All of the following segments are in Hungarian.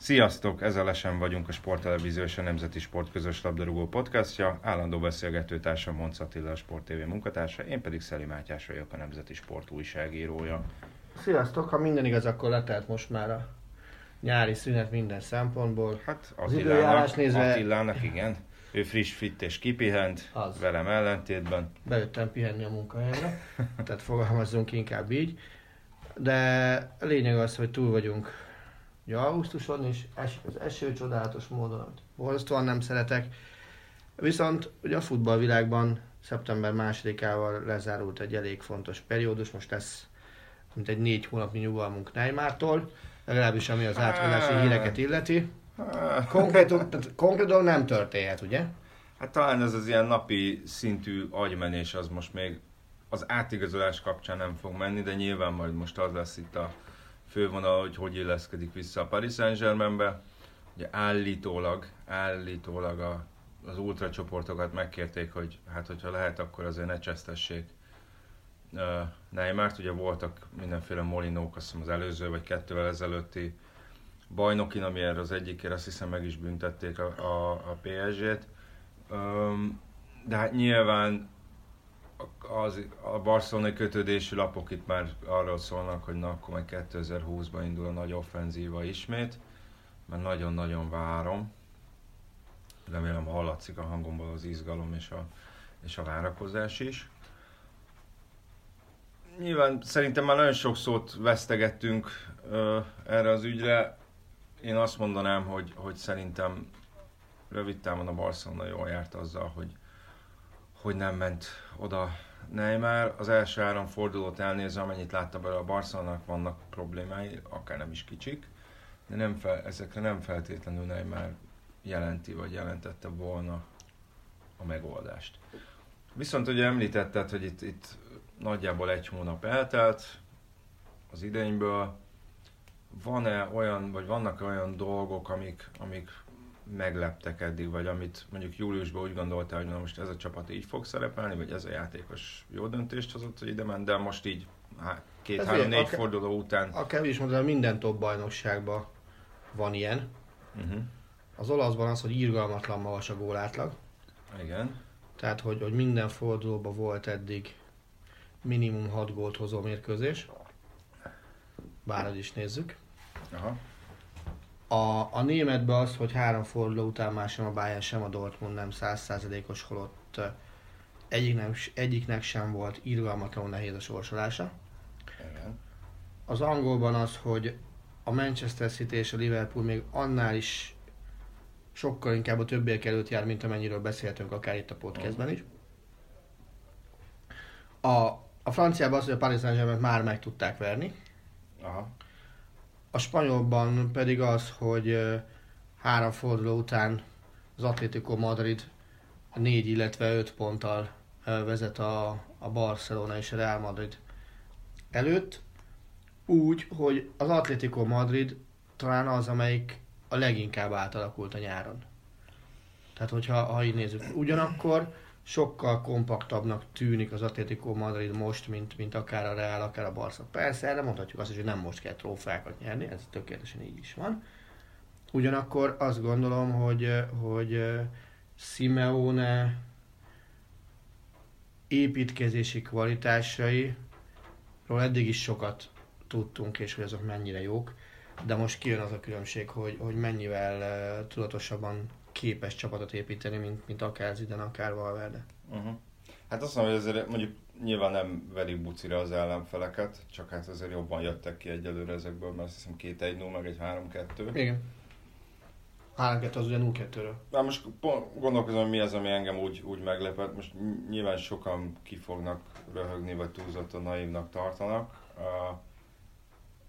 Sziasztok! Ezzel lesen vagyunk a Sporttelevízió és a Nemzeti Sport közös labdarúgó podcastja. Állandó beszélgető társam Monc Attila, a Sport TV munkatársa, én pedig Szeli Mátyás vagyok, a Nemzeti Sport újságírója. Sziasztok, ha minden igaz, akkor letelt most már a nyári szünet minden szempontból. Hát Az időjárás nézve- Attilának igen. Ő friss, fit és kipihent, Az. velem ellentétben. Bejöttem pihenni a munkahelyre, tehát fogalmazzunk inkább így. De a lényeg az, hogy túl vagyunk ugye augusztuson, és esik az eső csodálatos módon, amit borzasztóan nem szeretek. Viszont ugye a futballvilágban szeptember másodikával lezárult egy elég fontos periódus, most lesz mint egy négy hónapnyi nyugalmunk Neymartól, legalábbis ami az átkozási híreket illeti. Konkrétum, tehát konkrétan nem történhet, ugye? Hát talán ez az ilyen napi szintű agymenés az most még az átigazolás kapcsán nem fog menni, de nyilván majd most az lesz itt a fővonal, hogy hogy illeszkedik vissza a Paris Saint-Germainbe. Ugye állítólag, állítólag a, az ultracsoportokat megkérték, hogy hát hogyha lehet, akkor azért ne csesztessék uh, Neymart. Ugye voltak mindenféle molinók, azt hiszem az előző vagy kettővel ezelőtti bajnokin, ami erre az egyikért azt hiszem meg is büntették a, a, a PSG-t. Um, de hát nyilván az, a barcelonai kötődésű lapok itt már arról szólnak, hogy na akkor majd 2020-ban indul a nagy offenzíva ismét, mert nagyon-nagyon várom. Remélem hallatszik a hangomból az izgalom és a, és a várakozás is. Nyilván szerintem már nagyon sok szót vesztegettünk ö, erre az ügyre. Én azt mondanám, hogy, hogy szerintem rövid távon a Barcelona jól járt azzal, hogy, hogy nem ment oda Neymar. Az első három fordulót elnézve, amennyit látta belőle a Barcelonának vannak problémái, akár nem is kicsik, de nem fel, ezekre nem feltétlenül Neymar jelenti, vagy jelentette volna a megoldást. Viszont ugye említetted, hogy itt, itt nagyjából egy hónap eltelt az idényből. Van-e olyan, vagy vannak olyan dolgok, amik, amik megleptek eddig, vagy amit mondjuk júliusban úgy gondoltál, hogy na most ez a csapat így fog szerepelni, vagy ez a játékos jó döntést hozott, hogy ide ment, de most így há- két, Ez három, ilyen, négy akár- forduló után. Akár is mondom, minden top bajnokságban van ilyen. Uh-huh. Az olaszban az, hogy irgalmatlan magas a gólátlag. Igen. Tehát, hogy, hogy minden fordulóban volt eddig minimum 6 gólt hozó mérkőzés. Bárhogy is nézzük. Aha. A, a németben az, hogy három forduló után már sem a Bayern, sem a Dortmund nem százszázalékos, holott egyiknek, egyiknek sem volt irgalmatlanul nehéz a sorsolása. Igen. Az angolban az, hogy a Manchester City és a Liverpool még annál is sokkal inkább a többiek előtt jár, mint amennyiről beszéltünk akár itt a podcastben is. A, a franciában az, hogy a Paris saint már meg tudták verni, Aha. A spanyolban pedig az, hogy három forduló után az Atlético Madrid négy, illetve öt ponttal vezet a, a Barcelona és a Real Madrid előtt. Úgy, hogy az Atlético Madrid talán az, amelyik a leginkább átalakult a nyáron. Tehát, hogyha ha így nézzük. Ugyanakkor sokkal kompaktabbnak tűnik az Atlético Madrid most, mint, mint akár a Real, akár a Barca. Persze, erre mondhatjuk azt is, hogy nem most kell trófeákat nyerni, ez tökéletesen így is van. Ugyanakkor azt gondolom, hogy, hogy Simeone építkezési kvalitásairól eddig is sokat tudtunk, és hogy azok mennyire jók, de most kijön az a különbség, hogy, hogy mennyivel tudatosabban képes csapatot építeni, mint, mint akár Zidane, akár Valverde. Uh-huh. Hát azt mondom, hogy azért mondjuk nyilván nem veri bucira az ellenfeleket, csak hát azért jobban jöttek ki egyelőre ezekből, mert azt hiszem két 1 0 meg egy 3-2. Igen. 3-2 az ugye 0-2-ről. Na most pont gondolkozom, hogy mi az, ami engem úgy, úgy meglepett. Most nyilván sokan ki fognak röhögni, vagy túlzottan naívnak tartanak. Uh,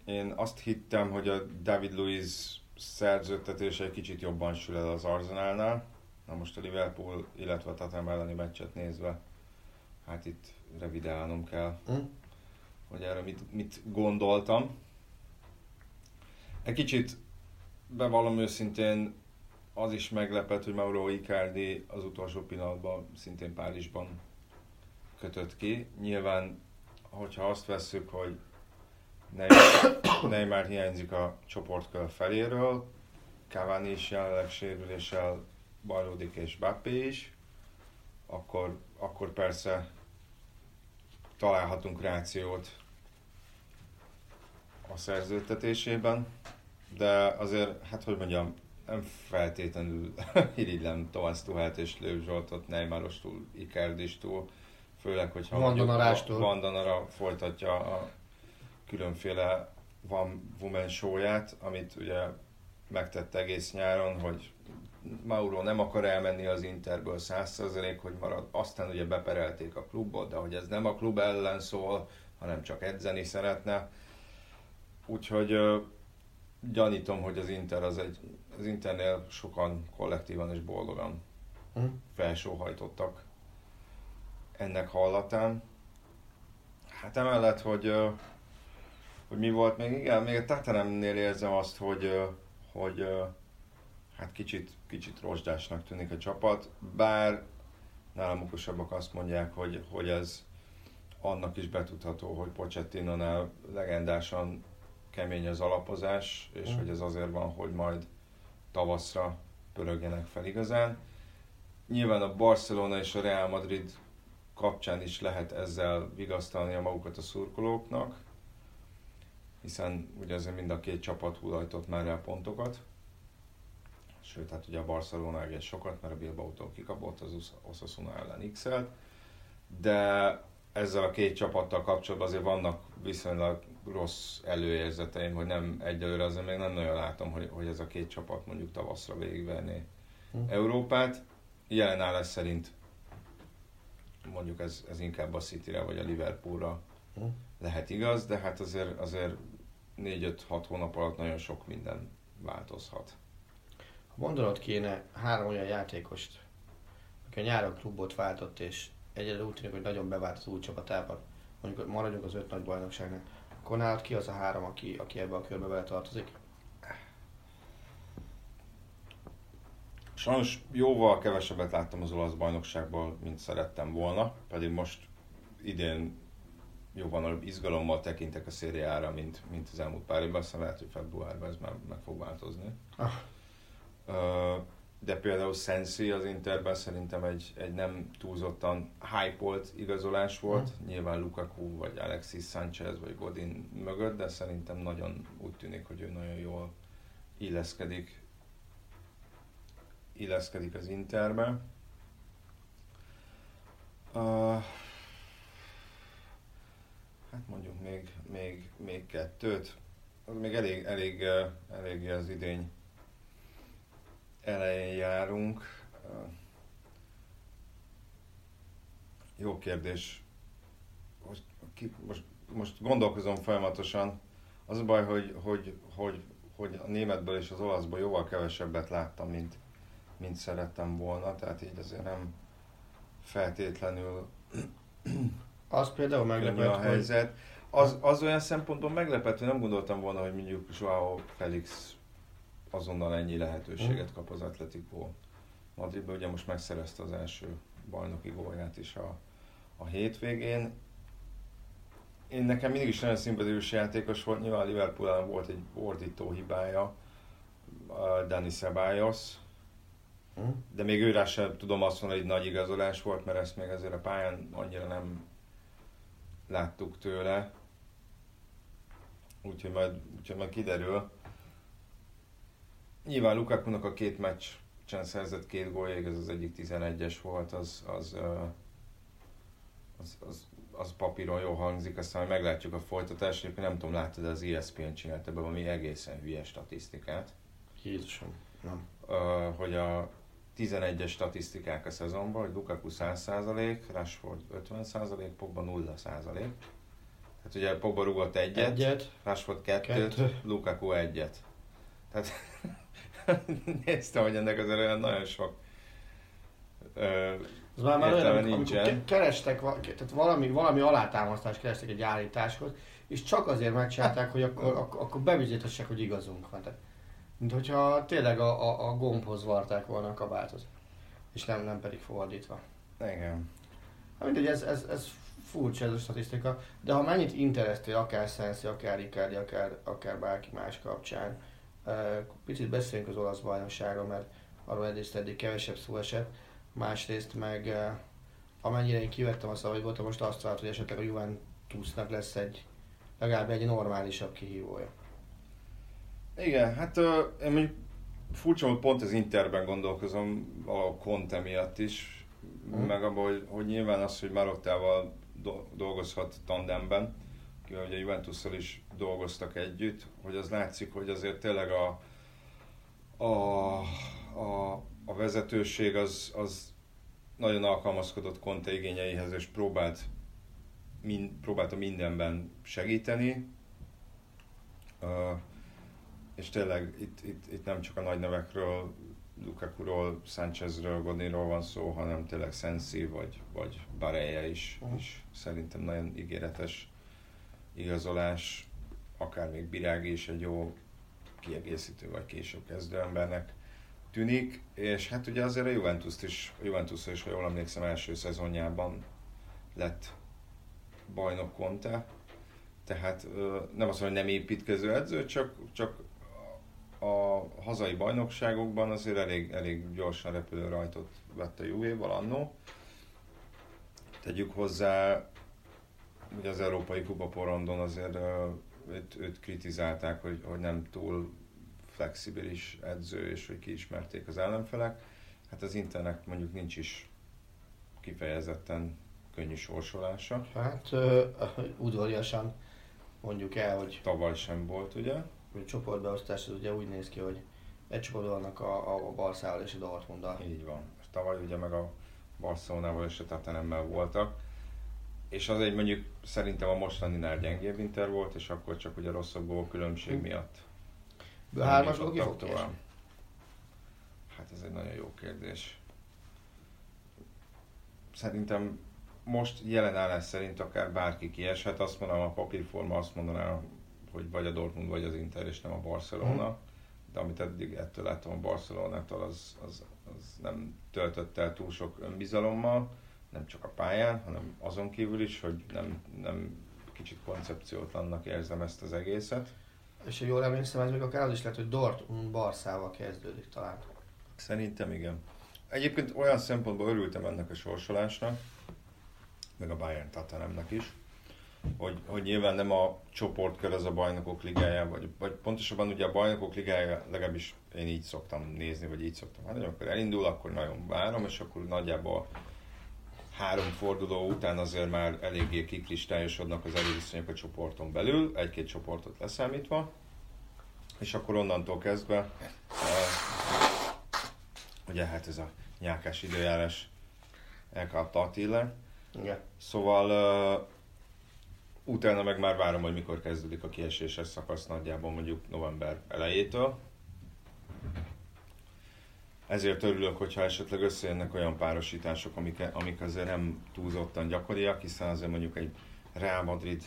én azt hittem, hogy a David Luiz szerződtetése egy kicsit jobban sül el az Arsenalnál. Na most a Liverpool, illetve a Tottenham elleni meccset nézve, hát itt revidálnom kell, hm? hogy erre mit, mit gondoltam. Egy kicsit bevallom őszintén, az is meglepett, hogy Mauro Icardi az utolsó pillanatban szintén Párizsban kötött ki. Nyilván, hogyha azt vesszük, hogy Neymar, hiányzik a csoportkör feléről, Cavani is jelenleg sérüléssel bajlódik és Bappé is, akkor, akkor persze találhatunk rációt a szerződtetésében, de azért, hát hogy mondjam, nem feltétlenül irigylem Thomas Tuhát és Lőv Zsoltot, Neymarostól, Ikerdistól, főleg, hogyha Vandanara folytatja a különféle van woman show-ját, amit ugye megtett egész nyáron, hogy Mauro nem akar elmenni az Interből 100% hogy marad, aztán ugye beperelték a klubot, de hogy ez nem a klub ellen szól, hanem csak edzeni szeretne. Úgyhogy gyanítom, hogy az Inter az egy, az Internél sokan kollektívan és boldogan hm. felsóhajtottak ennek hallatán. Hát emellett, hogy hogy mi volt még, igen, még a Tatanemnél érzem azt, hogy, hogy hát kicsit, kicsit rozsdásnak tűnik a csapat, bár nálam okosabbak azt mondják, hogy, hogy ez annak is betudható, hogy Pochettino-nál legendásan kemény az alapozás, és mm. hogy ez azért van, hogy majd tavaszra pörögjenek fel igazán. Nyilván a Barcelona és a Real Madrid kapcsán is lehet ezzel vigasztalni a magukat a szurkolóknak, hiszen ugye azért mind a két csapat hullajtott már el pontokat, sőt, hát ugye a Barcelona egész sokat, mert a Bilbao-tól kikapott az Osasuna ellen x de ezzel a két csapattal kapcsolatban azért vannak viszonylag rossz előérzeteim, hogy nem egyelőre azért még nem nagyon látom, hogy, hogy ez a két csapat mondjuk tavaszra végigverné hm. Európát. Jelen állás szerint mondjuk ez, ez inkább a City-re vagy a Liverpoolra hm. Lehet igaz, de hát azért, azért 4-5-6 hónap alatt nagyon sok minden változhat. Ha mondanod kéne három olyan játékost, aki a nyáron klubot váltott, és egyelőre úgy tűnik, hogy nagyon bevált az új csapatában, mondjuk maradjunk az öt nagy bajnokságnak, akkor nálad ki az a három, aki, aki ebbe a körbe bele tartozik? Sajnos jóval kevesebbet láttam az olasz bajnokságból, mint szerettem volna, pedig most idén jóval izgalommal tekintek a szériára, mint, mint az elmúlt pár évben, aztán lehet, hogy februárban ez már meg fog változni. Ah. De például Sensi az Interben szerintem egy, egy nem túlzottan hype igazolás volt, mm. nyilván Lukaku, vagy Alexis Sanchez, vagy Godin mögött, de szerintem nagyon úgy tűnik, hogy ő nagyon jól illeszkedik, illeszkedik az Interbe. Uh, hát mondjuk még, még, még kettőt, az még elég, elég, elég az idény elején járunk. Jó kérdés. Most, ki, most, most gondolkozom folyamatosan. Az a baj, hogy, hogy, hogy, hogy a németből és az olaszból jóval kevesebbet láttam, mint, mint szerettem volna, tehát így azért nem feltétlenül az például meglepett, a helyzet. Az, az olyan szempontból meglepett, hogy nem gondoltam volna, hogy mondjuk Joao Felix azonnal ennyi lehetőséget kap az Atletico Madridban. Ugye most megszerezte az első bajnoki gólját is a, a hétvégén. Én nekem mindig is nagyon szimpatikus játékos volt, nyilván Liverpool volt egy ordító hibája, Dani Ceballos, hm? de még őre sem tudom azt mondani, hogy nagy igazolás volt, mert ezt még azért a pályán annyira nem láttuk tőle. Úgyhogy majd, úgyhogy majd kiderül. Nyilván Lukakunak a két meccsen szerzett két gólja, ez az egyik 11-es volt, az, az, az, az, az papíron jó hangzik, aztán majd meglátjuk a folytatást, egyébként nem tudom, láttad, az ESPN csinált ebben valami egészen hülye statisztikát, Jézusom, nem. hogy a 11-es statisztikák a szezonban, hogy Lukaku 100%, Rashford 50%, Pogba 0%. Tehát ugye Pogba rúgott egyet, Egyet. Rashford kettőt, Kettő. Lukaku egyet. Tehát néztem, hogy ennek azért olyan nagyon sok ö, Az már, már olyan, nincsen. ke- kerestek, tehát valami, valami alátámasztást kerestek egy állításhoz, és csak azért megcsinálták, hogy akkor, akkor, akkor bebizonyítassák, hogy igazunk van. Tehát, mint hogyha tényleg a, a, a gombhoz varták volna a kabátot, és nem, nem pedig fordítva. igen. Hát mindegy, ez, ez, ez furcsa ez a statisztika, de ha mennyit interestél, akár Sensi, akár Icardi, akár, akár bárki más kapcsán, picit beszéljünk az olasz bajnokságról, mert arról egyrészt eddig kevesebb szó esett, másrészt meg amennyire én kivettem a szavaidból, most azt vált, hogy esetleg a Juventusnak lesz egy legalább egy normálisabb kihívója. Igen, hát ö, én mondjuk furcsa, hogy pont az Interben gondolkozom a Conte miatt is, Mhm. meg abban, hogy, hogy nyilván az, hogy Marottával do- dolgozhat tandemben, kivel ugye a Juventusszal is dolgoztak együtt, hogy az látszik, hogy azért tényleg a, a, a, a vezetőség az, az nagyon alkalmazkodott Conte igényeihez, és próbált mind, próbálta mindenben segíteni. Uh, és tényleg itt, itt, itt nem csak a nagy nevekről, Lukakuról, Sánchezről, Godinról van szó, hanem tényleg Sensi vagy, vagy Bareja is, Mhm. is szerintem nagyon ígéretes igazolás, akár még Birági is egy jó kiegészítő vagy később kezdő embernek tűnik, és hát ugye azért a Juventus is, a Juventus is, ha jól emlékszem, első szezonjában lett bajnok Conte, tehát nem azt mondom, hogy nem építkező edző, csak, csak a hazai bajnokságokban azért elég, elég gyorsan repülő rajtot vett a Juve-val annó. Tegyük hozzá, ugye az Európai Kupa porondon azért őt, őt kritizálták, hogy, hogy nem túl flexibilis edző, és hogy kiismerték az ellenfelek. Hát az Internek mondjuk nincs is kifejezetten könnyű sorsolása. Hát ö, udvariasan mondjuk el, hogy Tavaly sem volt, ugye? A csoportbeosztás az ugye úgy néz ki, hogy egy csoportban vannak a, a, a Barszával és a Dortmunddal. Így van. És tavaly ugye meg a Barcelonával és a Tottenhammel voltak. És az egy mondjuk szerintem a mostaninál gyengébb Inter volt, és akkor csak ugye rosszabb gól különbség miatt. A hármasból ki fog tovább. Hát ez egy nagyon jó kérdés. Szerintem most jelen állás szerint akár bárki kieshet, azt mondanám a papírforma, azt mondaná, hogy vagy a Dortmund, vagy az Inter, és nem a Barcelona. De amit eddig ettől láttam a Barcelonától, az, az, az nem töltött el túl sok önbizalommal, nem csak a pályán, hanem azon kívül is, hogy nem, nem kicsit koncepciótlannak érzem ezt az egészet. És ha jól emlékszem, ez még akár az is lehet, hogy Dortmund Barszával kezdődik talán. Szerintem igen. Egyébként olyan szempontból örültem ennek a sorsolásnak, meg a Bayern Tatanemnek is, hogy, hogy nyilván nem a csoportkör az a bajnokok ligája, vagy, vagy pontosabban ugye a bajnokok ligája, legalábbis én így szoktam nézni, vagy így szoktam. Hát, amikor elindul, akkor nagyon várom, és akkor nagyjából három forduló után azért már eléggé kikristályosodnak az erőviszonyok a csoporton belül, egy-két csoportot leszámítva, és akkor onnantól kezdve eh, ugye hát ez a nyákás időjárás elkapta Attila. Igen. Szóval uh, utána meg már várom, hogy mikor kezdődik a kieséses szakasz nagyjából mondjuk november elejétől. Ezért örülök, hogyha esetleg összejönnek olyan párosítások, amik, amik azért nem túlzottan gyakoriak, hiszen azért mondjuk egy Real Madrid,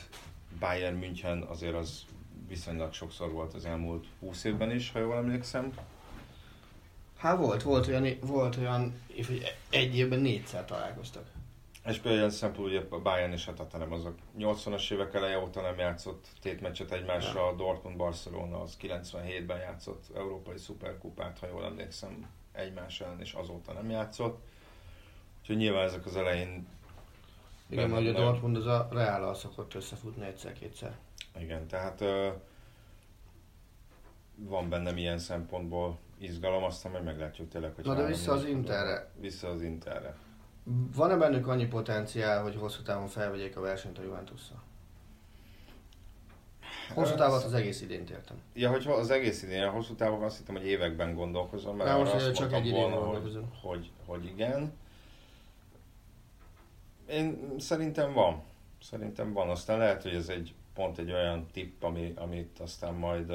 Bayern München azért az viszonylag sokszor volt az elmúlt 20 évben is, ha jól emlékszem. Hát volt, volt olyan, volt olyan hogy egy évben négyszer találkoztak. És például ilyen szempontból ugye a Bayern és a Tottenham azok 80-as évek eleje óta nem játszott tétmeccset egymással, a Dortmund Barcelona az 97-ben játszott Európai Szuperkupát, ha jól emlékszem, egymás ellen, és azóta nem játszott. Úgyhogy nyilván ezek az elején... Igen, mert ugye a Dortmund az a Real szokott összefutni egyszer-kétszer. Igen, tehát ö, van bennem ilyen szempontból izgalom, aztán majd meglátjuk tényleg, hogy... Na de vissza az Interre. Vissza az Interre. Van-e bennük annyi potenciál, hogy hosszú távon felvegyék a versenyt a Juventusszal? Hosszú távon az egész idént értem. Ja, hogy az egész idén, a hosszú távon azt hittem, hogy években gondolkozom, mert Na, most azt csak egy volna, hogy, hogy, hogy igen. Én szerintem van. Szerintem van. Aztán lehet, hogy ez egy pont egy olyan tipp, ami, amit aztán majd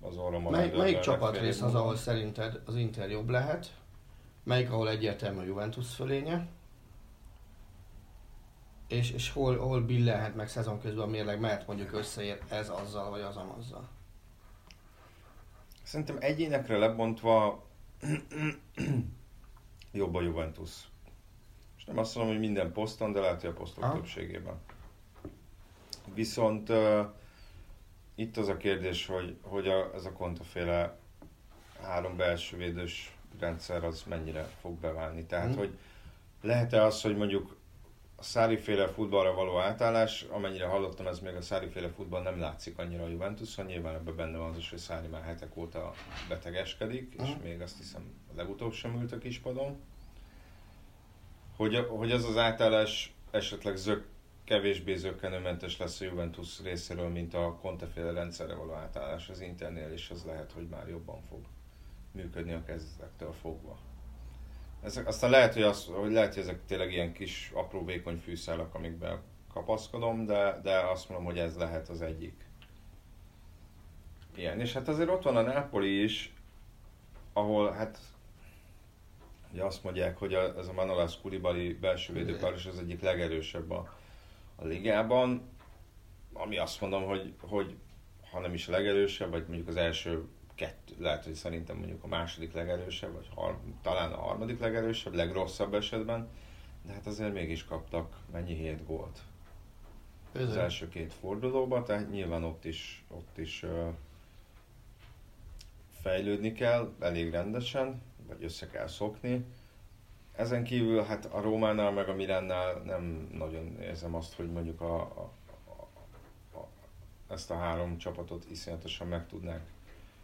az orromon Mely, melyik csapatrész az, ahol szerinted az Inter jobb lehet? Melyik, ahol egyértelmű a Juventus fölénye? És, és hol, hol billenhet meg szezon közben a mérleg, mert mondjuk összeér ez azzal, vagy az amazzal? Szerintem egyénekre lebontva jobb a Juventus. És nem azt mondom, hogy minden poszton, de lehet, hogy a posztok Aha. többségében. Viszont uh, itt az a kérdés, hogy, hogy a, ez a kontaféle három belső védős rendszer az mennyire fog beválni. Tehát, Mhm. hogy lehet-e az, hogy mondjuk a száriféle futballra való átállás, amennyire hallottam, ez még a száriféle futball nem látszik annyira a Juventuson, nyilván ebben benne van az is, hogy Szári már hetek óta betegeskedik, és Mhm. még azt hiszem legutóbb sem ült a kispadon. Hogy, hogy az az átállás esetleg zök, kevésbé zöggenőmentes lesz a Juventus részéről, mint a Conteféle rendszerre való átállás az Internél, és az lehet, hogy már jobban fog működni a kezdetektől fogva. Ezek, aztán lehet, hogy, az, hogy lehet, hogy ezek tényleg ilyen kis, apró, vékony fűszálak, amikben kapaszkodom, de, de azt mondom, hogy ez lehet az egyik. Ilyen. És hát azért ott van a Napoli is, ahol hát ugye azt mondják, hogy a, ez a Manolas Koulibaly belső védőpáros az egyik legerősebb a, a ligában, ami azt mondom, hogy, hogy ha nem is a legerősebb, vagy mondjuk az első kettő, lehet, hogy szerintem mondjuk a második legerősebb, vagy har, talán a harmadik legerősebb, legrosszabb esetben, de hát azért mégis kaptak mennyi hét gólt az Bizony. első két fordulóban, tehát nyilván ott is, ott is ö, fejlődni kell elég rendesen, vagy össze kell szokni. Ezen kívül hát a Rómánál meg a Milánnál nem nagyon érzem azt, hogy mondjuk a, a, a, a, ezt a három csapatot iszonyatosan meg tudnák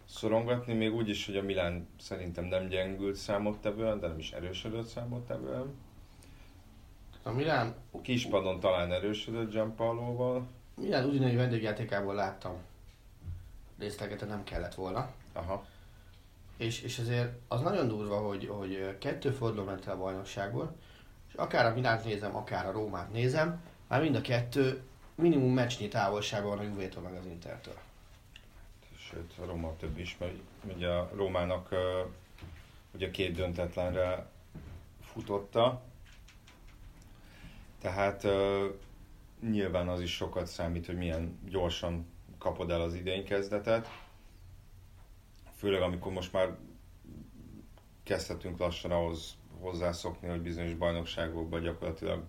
szorongatni, még úgy is, hogy a Milán szerintem nem gyengült számottevően, de nem is erősödött számottevően. A Milán, Kispadon talán erősödött Gianpaolo-val. Milán udinei vendégjátékából láttam részleget, nem kellett volna. Aha. És, és azért az nagyon durva, hogy, hogy kettő forduló ment el a bajnokságból, és akár a Milánt nézem, akár a Rómát nézem, már mind a kettő minimum meccsnyi távolságban van a Juvétól meg az Intertől. Sőt, a Róma több is, mert ugye a Rómának ugye két döntetlenre futotta, tehát nyilván az is sokat számít, hogy milyen gyorsan kapod el az idény kezdetet. Főleg amikor most már kezdhetünk lassan ahhoz hozzászokni, hogy bizonyos bajnokságokban gyakorlatilag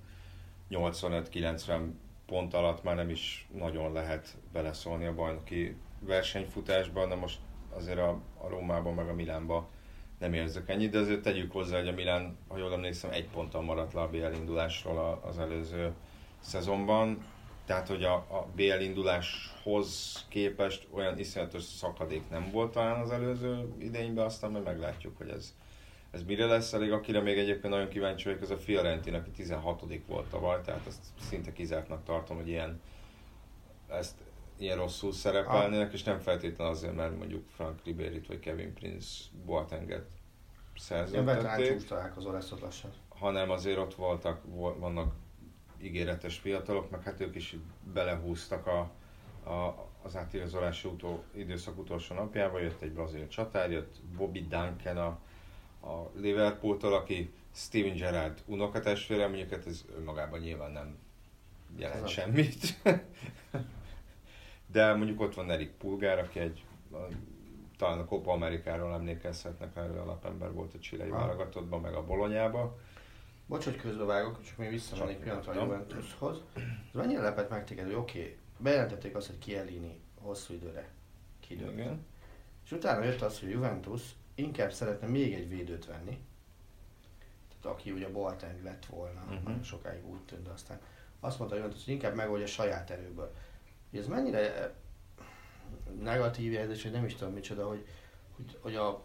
85-90 pont alatt már nem is nagyon lehet beleszólni a bajnoki versenyfutásban, de most azért a, a Rómában meg a Milánban nem érzek ennyit, de azért tegyük hozzá, hogy a Milán, ha jól emlékszem, egy ponttal maradt le a BL indulásról az előző szezonban, tehát hogy a, a BL induláshoz képest olyan iszonyatos szakadék nem volt talán az előző idényben, aztán majd meglátjuk, hogy ez, ez mire lesz. Elég akire még egyébként nagyon kíváncsi vagyok, az a Fiorentina, aki 16 volt tavaly, tehát ezt szinte kizártnak tartom, hogy ilyen, ezt ilyen rosszul szerepelnének, és nem feltétlenül azért, mert mondjuk Frank Ribéryt vagy Kevin Prince Boatenget szerződtették találkozó lesz ott lassan. hanem azért ott voltak, vol- vannak ígéretes fiatalok, meg hát ők is belehúztak a, a, az átigazolási utó, időszak utolsó napjába, jött egy brazil csatár, jött Bobby Duncan a, a Liverpooltól, aki Steven Gerrard unokatestvére, mondjuk hát ez önmagában nyilván nem jelent semmit. De mondjuk ott van Erik Pulgár, aki egy a, talán a Copa Amerikáról emlékezhetnek, mert ő alapember volt a csilei válogatottban, meg a Bolonyába. Bocs, hogy közbevágok, csak még visszamennék pillanatra a. Juventushoz. Ez mennyire lepett meg téged, hogy oké, okay, bejelentették azt, hogy Chiellini hosszú időre kidőlt. Igen. És utána jött az, hogy Juventus inkább szeretne még egy védőt venni. Tehát aki ugye a Boateng lett volna, uh-huh. sokáig úgy tűnt, de aztán azt mondta a Juventus, hogy inkább megoldja saját erőből. Hogy ez mennyire negatív jelzés, hogy nem is tudom micsoda, hogy, hogy, hogy a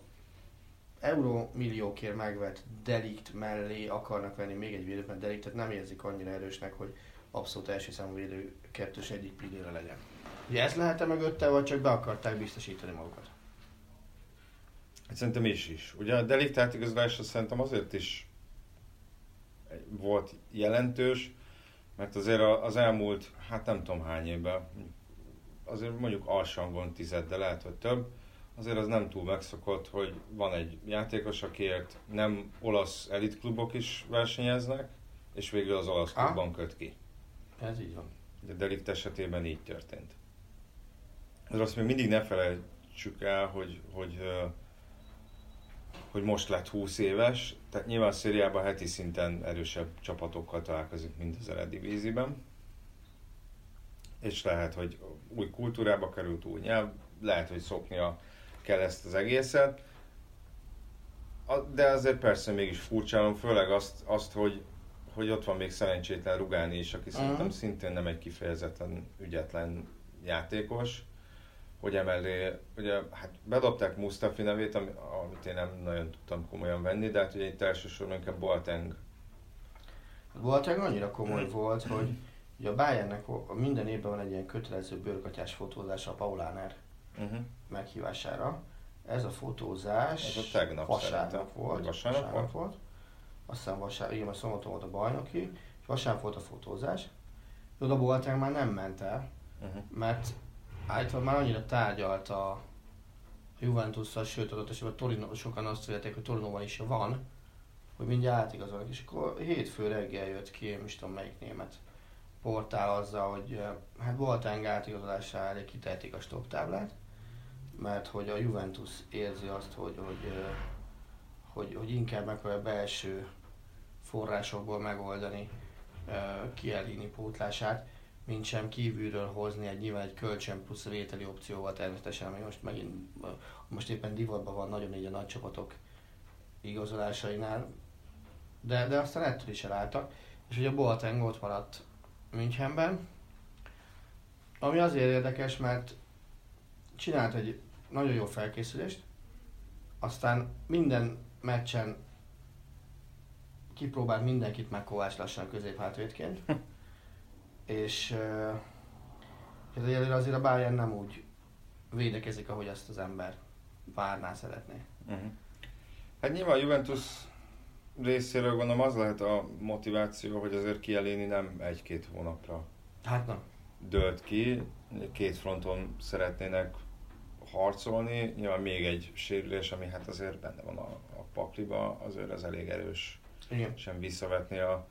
euró milliókért megvett delikt mellé akarnak venni még egy védőt, mert deliktet nem érzik annyira erősnek, hogy abszolút első számú védő kettős egyik pillére legyen. Ugye ez lehet-e mögötte, vagy csak be akarták biztosítani magukat? Hát szerintem is is. Ugye a delikt átigazolása szerintem azért is volt jelentős, mert azért az elmúlt, hát nem tudom hány évben, azért mondjuk alsangon tized, de lehet, hogy több, azért az nem túl megszokott, hogy van egy játékos, akiért nem olasz elitklubok is versenyeznek, és végül az olasz klubban köt ki. Ez így van. De Delikt esetében így történt. Ez azt még mindig ne felejtsük el, hogy, hogy, hogy most lett 20 éves, tehát nyilván szériában heti szinten erősebb csapatokkal találkozik, mint az Eredivíziben. És lehet, hogy új kultúrába került, új nyelv, lehet, hogy szoknia kell ezt az egészet. De azért persze mégis furcsálom, főleg azt, azt hogy, hogy ott van még szerencsétlen Rugáni is, aki uh-huh. szerintem szintén nem egy kifejezetten ügyetlen játékos hogy emellé, ugye hát bedobták Mustafi nevét, amit én nem nagyon tudtam komolyan venni, de hát ugye itt elsősorban inkább Boateng. Boateng annyira komoly volt, hogy ugye a Bayernnek minden évben van egy ilyen kötelező bőrkatyás fotózás a Paulánál uh-huh. meghívására. Ez a fotózás Ez a tegnap vasárnap volt. Vasárnap, vasárnap volt? volt. Aztán vasárnap, igen, a szombaton volt a bajnoki, és vasárnap volt a fotózás. Oda Boateng már nem ment el, uh-huh. mert állítólag már annyira tárgyalt a Juventus-szal, sőt adott esetben Torino, sokan azt vélték, hogy Torinóban is van, hogy mindjárt átigazolnak, és akkor hétfő reggel jött ki, én is tudom melyik német portál azzal, hogy hát Boateng átigazolására elég kitehetik a stop táblát, mert hogy a Juventus érzi azt, hogy, hogy, hogy, hogy inkább a belső forrásokból megoldani Kielini pótlását, mint sem kívülről hozni egy nyilván egy kölcsön plusz vételi opcióval természetesen, ami most megint, most éppen divatban van nagyon így a nagy csapatok igazolásainál, de, de aztán ettől is elálltak, és ugye Boateng ott maradt Münchenben, ami azért érdekes, mert csinált egy nagyon jó felkészülést, aztán minden meccsen kipróbált mindenkit meg Kovács lassan középhátvédként, és ez egyelőre azért a Bayern nem úgy védekezik, ahogy azt az ember várná, szeretné. Uh-huh. Hát nyilván a Juventus részéről gondolom az lehet a motiváció, hogy azért Kielini nem egy-két hónapra hát nem. dölt ki, két fronton szeretnének harcolni, nyilván még egy sérülés, ami hát azért benne van a, a pakliba, azért az elég erős Igen. sem visszavetni a,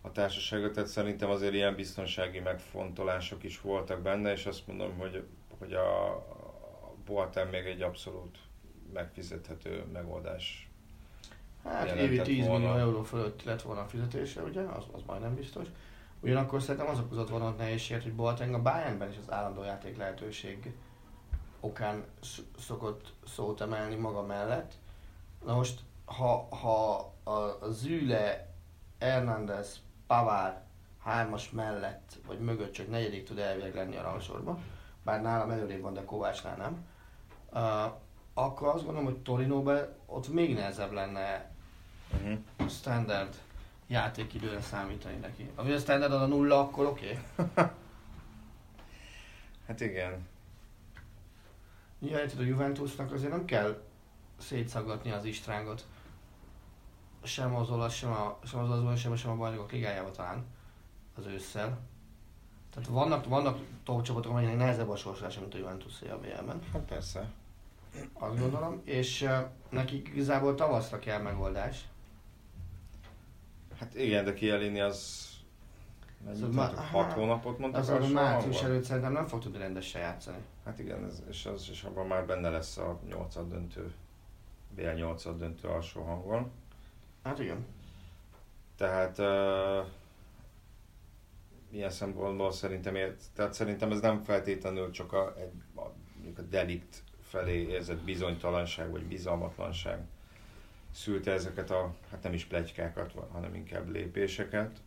a társaságot, tehát szerintem azért ilyen biztonsági megfontolások is voltak benne, és azt mondom, hogy, hogy a, a Boateng még egy abszolút megfizethető megoldás Hát évi 10 volna. millió euró fölött lett volna a fizetése, ugye? Az, az majdnem biztos. Ugyanakkor szerintem az okozott volna a nehézséget, hogy Boateng a Bayernben is az állandó játék lehetőség okán szokott szót emelni maga mellett. Na most, ha, ha a, Züle, Hernández, Pavár hármas mellett, vagy mögött csak negyedik tud elvileg lenni a rangsorban, bár nálam előrébb van, de Kovácsnál nem, uh, akkor azt gondolom, hogy Torinóban ott még nehezebb lenne uh-huh. standard játékidőre számítani neki. Ami a standard az a nulla, akkor oké. Okay. hát igen. Nyilván a Juventusnak azért nem kell szétszaggatni az Istrángot. Sem az olasz, sem, a, sem az olasz, sem, sem a bajnokok ligájában talán az ősszel. Tehát vannak, vannak top csapatok, amelyek nehezebb a sorsolása, mint a Juventus a BL-ben. Hát persze. Azt gondolom, és uh, nekik igazából tavaszra kell megoldás. Hát igen, de kielini az Mennyit szóval 6 hónapot mondtak az a március előtt szerintem nem fog tudni rendesen játszani. Hát igen, ez, és, az, és abban már benne lesz a 8 döntő, BL 8 döntő alsó hangon. Hát igen. Tehát uh, ilyen szempontból szerintem, tehát szerintem ez nem feltétlenül csak a, egy, a, a delikt felé érzett bizonytalanság vagy bizalmatlanság szülte ezeket a, hát nem is plegykákat, hanem inkább lépéseket.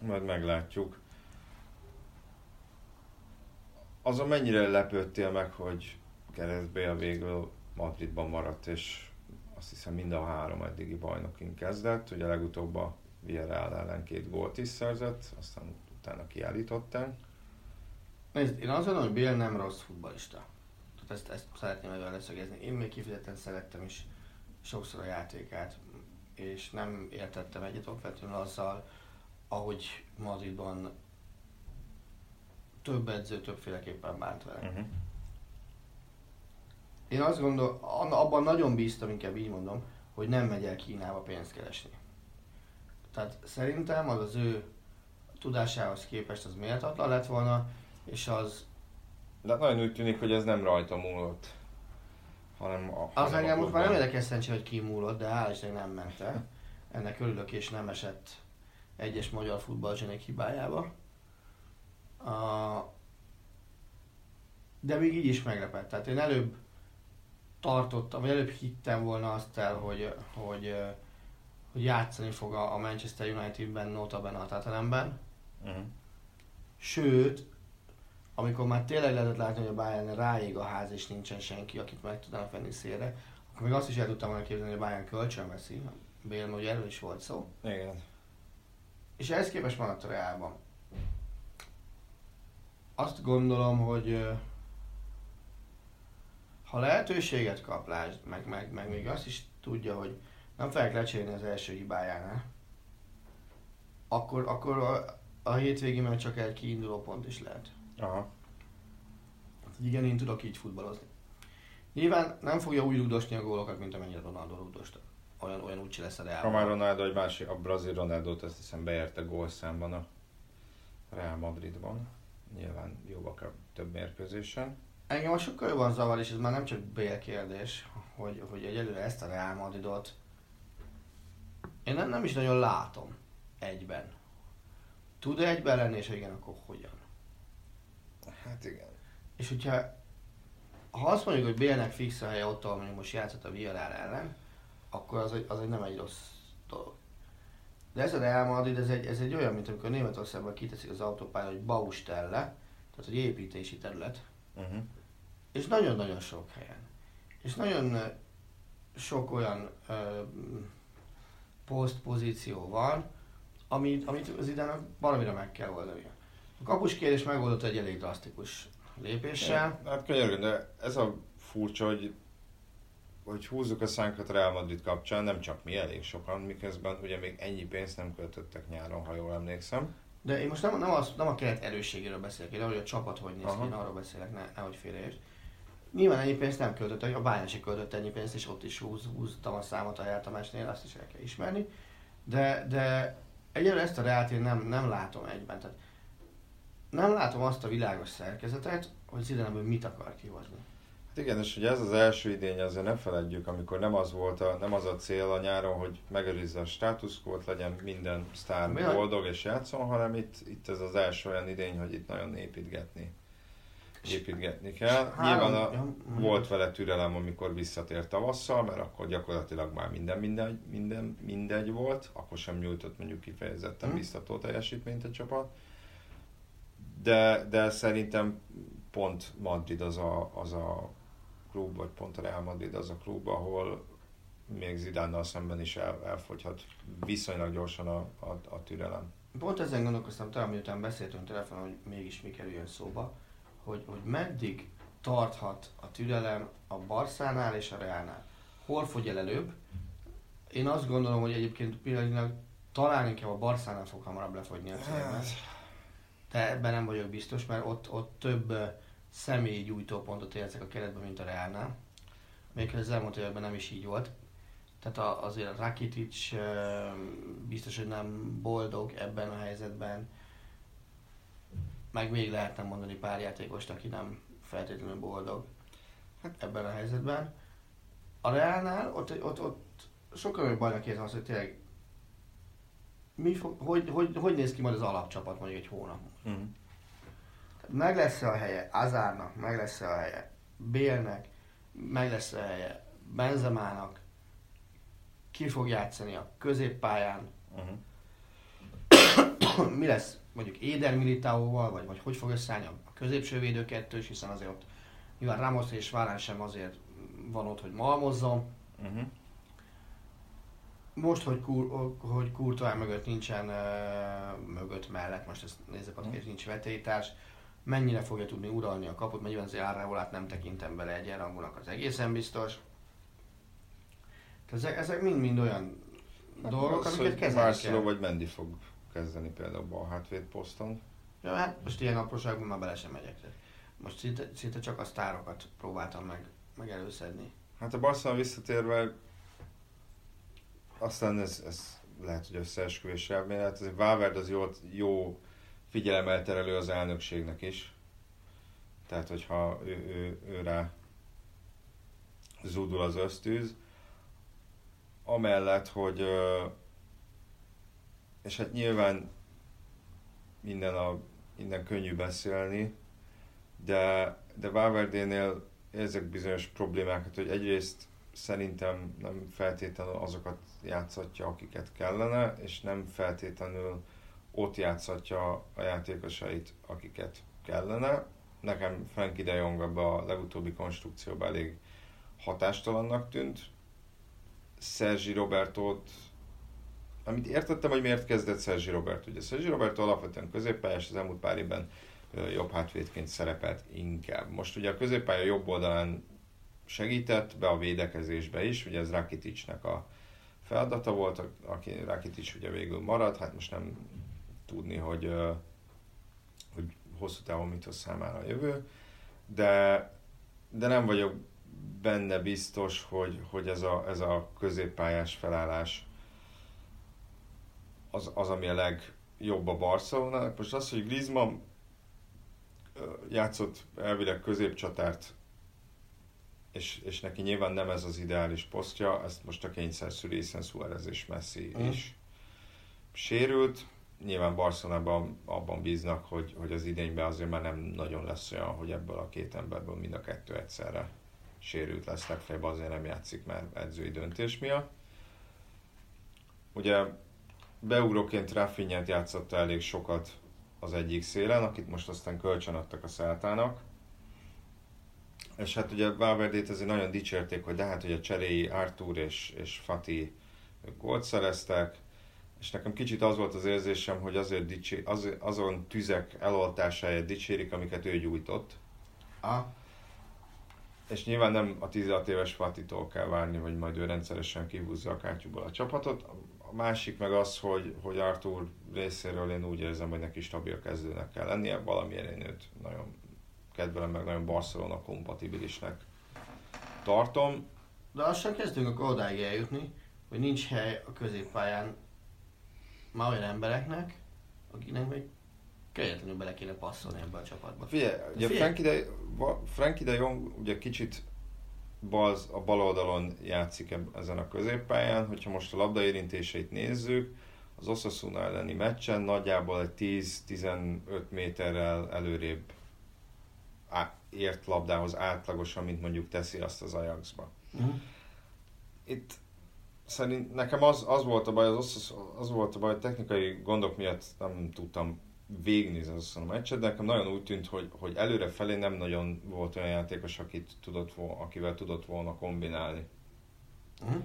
Majd meglátjuk. Azon mennyire lepődtél meg, hogy Gareth Bale végül Madridban maradt, és azt hiszem mind a három eddigi bajnokin kezdett, ugye legutóbb a Villarreal ellen két gólt is szerzett, aztán utána kiállították. Nézd, én azt gondolom, hogy Bél nem rossz futbalista. Tehát ezt, ezt szeretném ebben leszögezni. Én még kifejezetten szerettem is sokszor a játékát, és nem értettem egyet okvetlenül azzal, ahogy Madridban több edző többféleképpen bánt vele. Uh-huh. Én azt gondolom, abban nagyon bíztam, inkább így mondom, hogy nem megy el Kínába pénzt keresni. Tehát szerintem az az ő tudásához képest az méltatlan lett volna, és az... De nagyon úgy tűnik, hogy ez nem rajta múlott. Hanem a, Az hanem engem most már nem érdekes szerencsé, hogy kimúlott, de hál' Isten nem ment el. Ennek örülök, és nem esett egyes magyar futballzsenék hibájába. A... De még így is meglepett. Tehát én előbb tartottam, vagy előbb hittem volna azt el, hogy, hogy, hogy játszani fog a Manchester Unitedben, notabene a Tottenhamben. Uh-huh. Sőt, amikor már tényleg lehetett látni, hogy a Bayern ráég a ház és nincsen senki, akit meg tudnának venni szélre, akkor még azt is el tudtam volna képzelni, hogy a Bayern kölcsön veszi. Bél, ugye erről is volt szó. Igen. És ehhez képest maradt a Reálban. Azt gondolom, hogy ha lehetőséget kap, lásd, meg, meg, meg még azt is tudja, hogy nem fogják lecserélni az első hibájánál, akkor, akkor a, a hétvégi meccs csak egy kiinduló pont is lehet. Aha. Igen, én tudok így futballozni. Nyilván nem fogja úgy rúdosni a gólokat, mint amennyire Ronaldo rúdosta. Olyan, olyan úgyse lesz a Ha Reálban. már Ronaldo, egy másik, a brazil Ronaldo-t azt hiszem beérte gólszámban a Real Madridban. Nyilván jobbak a több mérkőzésen. Engem a sokkal jobban zavar, és ez már nem csak Bél kérdés, hogy, hogy egyelőre ezt a Real Madridot én nem, nem is nagyon látom egyben. Tud-e egyben lenni, és igen, akkor hogyan? Hát igen. És hogyha ha azt mondjuk, hogy Bélnek fix a helye ott, ahol mondjuk most játszott a Villarreal ellen, akkor az egy, az egy nem egy rossz dolog. De ez a Real Madrid, ez egy, ez egy olyan, mint amikor Németországban kiteszik az autópályára, hogy Baustelle, tehát egy építési terület, Uh-huh. És nagyon-nagyon sok helyen. És nagyon sok olyan ö, posztpozíció van, amit, amit az idának valamire meg kell oldani. A kapus kérdés megoldott egy elég drasztikus lépéssel. Hát könyörgöm, de ez a furcsa, hogy hogy húzzuk a szánkat Real Madrid kapcsán, nem csak mi, elég sokan, miközben ugye még ennyi pénzt nem költöttek nyáron, ha jól emlékszem. De én most nem, nem, az, nem a keret erősségéről beszélek, én arról, hogy a csapat hogy néz ki, én arról beszélek, ne, nehogy félreérts. Nyilván ennyi pénzt nem költött, a se költött ennyi pénzt, és ott is húz, húztam a számot a Játamásnél, azt is el kell ismerni. De, de egyelőre ezt a Reált én nem, nem látom egyben. Tehát nem látom azt a világos szerkezetet, hogy Zidane mit akar kihozni. Hát igen, és ugye ez az első idény, azért ne feledjük, amikor nem az volt a, nem az a cél a nyáron, hogy megőrizze a státuszkót, legyen minden sztár boldog és játszon, hanem itt, itt ez az első olyan idény, hogy itt nagyon építgetni. Építgetni kell. Nyilván a, volt vele türelem, amikor visszatért tavasszal, mert akkor gyakorlatilag már minden mindegy, minden mindegy volt, akkor sem nyújtott mondjuk kifejezetten Mhm. biztató teljesítményt a csapat. De, de szerintem pont Madrid az a, az a klub, vagy pont a Real Madrid az a klub, ahol még Zidánnal szemben is el, elfogyhat viszonylag gyorsan a, a, a türelem. Pont ezen gondolkoztam talán, miután beszéltünk telefonon, hogy mégis mi kerüljön szóba, hogy, hogy meddig tarthat a türelem a Barszánál és a Reálnál. Hol fogy el előbb? Én azt gondolom, hogy egyébként pillanatnyilag talán inkább a Barszánál fog hamarabb lefogyni a célben. De ebben nem vagyok biztos, mert ott, ott több személyi gyújtópontot érzek a keretben, mint a Reálnál. Még az elmúlt években nem is így volt. Tehát a, azért a Rakitic biztos, hogy nem boldog ebben a helyzetben. Meg még lehetne mondani pár játékost, aki nem feltétlenül boldog ebben a helyzetben. A Reálnál ott, ott, ott sokkal nagyobb bajnak érzem azt, hogy tényleg mi fog, hogy, hogy, hogy, néz ki majd az alapcsapat mondjuk egy hónap múlva. Mm. Meg lesz a helye Azárnak, meg lesz a helye Bélnek, meg lesz a helye Benzemának, ki fog játszani a középpályán, Uh-huh. mi lesz mondjuk Éder Militaóval, vagy, vagy hogy fog összeállni a középső védő kettős, hiszen azért ott nyilván Ramos és Várán sem azért van ott, hogy malmozzon. Uh-huh. most, hogy, kur, hogy Courtois mögött nincsen, uh, mögött mellett, most ezt nézzük, hogy nincs vetélytárs, mennyire fogja tudni uralni a kaput, mert nyilván az Árreolát nem tekintem bele egyenrangúnak, az egészen biztos. Ezek, ezek mind-mind olyan Hát dolgok, az, amiket kezelni kell. vagy Mendy fog kezdeni például bal hátvéd poszton. Ja, hát most ilyen apróságban már bele sem megyek. Most szinte, szinte csak a sztárokat próbáltam meg, meg előszedni. Hát a Barcelona visszatérve, aztán ez, ez lehet, hogy összeesküvés elmélet, ez Valverde az jó, jó figyelemelterelő az elnökségnek is. Tehát, hogyha ő, ő, ő rá zúdul az ösztűz. Amellett, hogy és hát nyilván minden, a, minden könnyű beszélni, de, de Valverdénél érzek bizonyos problémákat, hogy egyrészt szerintem nem feltétlenül azokat játszatja, akiket kellene, és nem feltétlenül ott játszatja a játékosait, akiket kellene. Nekem Frankie de Jong a legutóbbi konstrukcióban elég hatástalannak tűnt. Sergi Robertot, amit értettem, hogy miért kezdett Sergi Robert. Ugye Sergi Roberto alapvetően középpályás, az elmúlt pár évben jobb hátvédként szerepelt inkább. Most ugye a középpálya jobb oldalán segített be a védekezésbe is, ugye ez Rakiticnek a feladata volt, aki Rakitic ugye végül maradt, hát most nem tudni, hogy, hogy hosszú távon mit hoz számára a jövő, de, de nem vagyok benne biztos, hogy, hogy ez, a, ez a középpályás felállás az, az, ami a legjobb a Barcelonának. Most az, hogy Griezmann játszott elvileg középcsatárt, és, és neki nyilván nem ez az ideális posztja, ezt most a kényszer szüli, hiszen Suarez és Messi Mm. is sérült. Nyilván Barcelonában abban bíznak, hogy, hogy az idényben azért már nem nagyon lesz olyan, hogy ebből a két emberből mind a kettő egyszerre sérült lesz, legfeljebb azért nem játszik már edzői döntés miatt. Ugye beugróként Rafinhát játszotta elég sokat az egyik szélen, akit most aztán kölcsönadtak a Celtának. És hát ugye Valverdét azért nagyon dicsérték, hogy de hát ugye cseréi Artur és, és Fati gólt szereztek, és nekem kicsit az volt az érzésem, hogy azért dicsé, az, azon tüzek eloltásáért dicsérik, amiket ő gyújtott. Ah, És nyilván nem a 16 éves Fatitól kell várni, hogy majd ő rendszeresen kihúzza a kátyúból a csapatot. A másik meg az, hogy, hogy Arthur részéről én úgy érzem, hogy neki stabil kezdőnek kell lennie, valamiért én őt nagyon kedvelem, meg nagyon Barcelona kompatibilisnek tartom. de lassan kezdünk akkor odáig eljutni, hogy nincs hely a középpályán már olyan embereknek, akiknek még kegyetlenül bele kéne passzolni ebbe a csapatba. Figyelj, ugye. Frankie de, Frankie de Jong ugye kicsit bal, a bal oldalon játszik ezen a középpályán, hogyha most a labdaérintéseit nézzük, az Osasuna elleni meccsen nagyjából egy 10-15 méterrel előrébb ért labdához átlagosan, mint mondjuk teszi azt az Ajaxba. Uh-huh. Itt szerint nekem az, az volt a baj, az, az, az volt a baj, technikai gondok miatt nem tudtam végignézni az a meccset, de nekem nagyon úgy tűnt, hogy, hogy előre felé nem nagyon volt olyan játékos, akit tudott akivel tudott volna kombinálni. Uh-huh.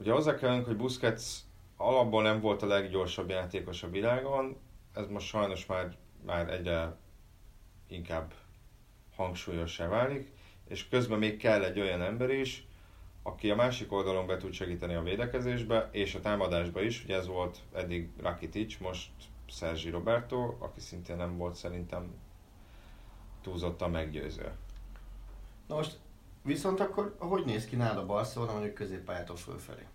Ugye hozzá kellünk, hogy Busquets alapból nem volt a leggyorsabb játékos a világon, ez most sajnos már, már egyre inkább hangsúlyossá válik, és közben még kell egy olyan ember is, aki a másik oldalon be tud segíteni a védekezésbe, és a támadásba is, ugye ez volt eddig Rakitic, most Sergi Roberto, aki szintén nem volt szerintem túlzottan meggyőző. Na most, viszont akkor hogy néz ki nálad a Barcelona mondjuk középpályától fölfelé?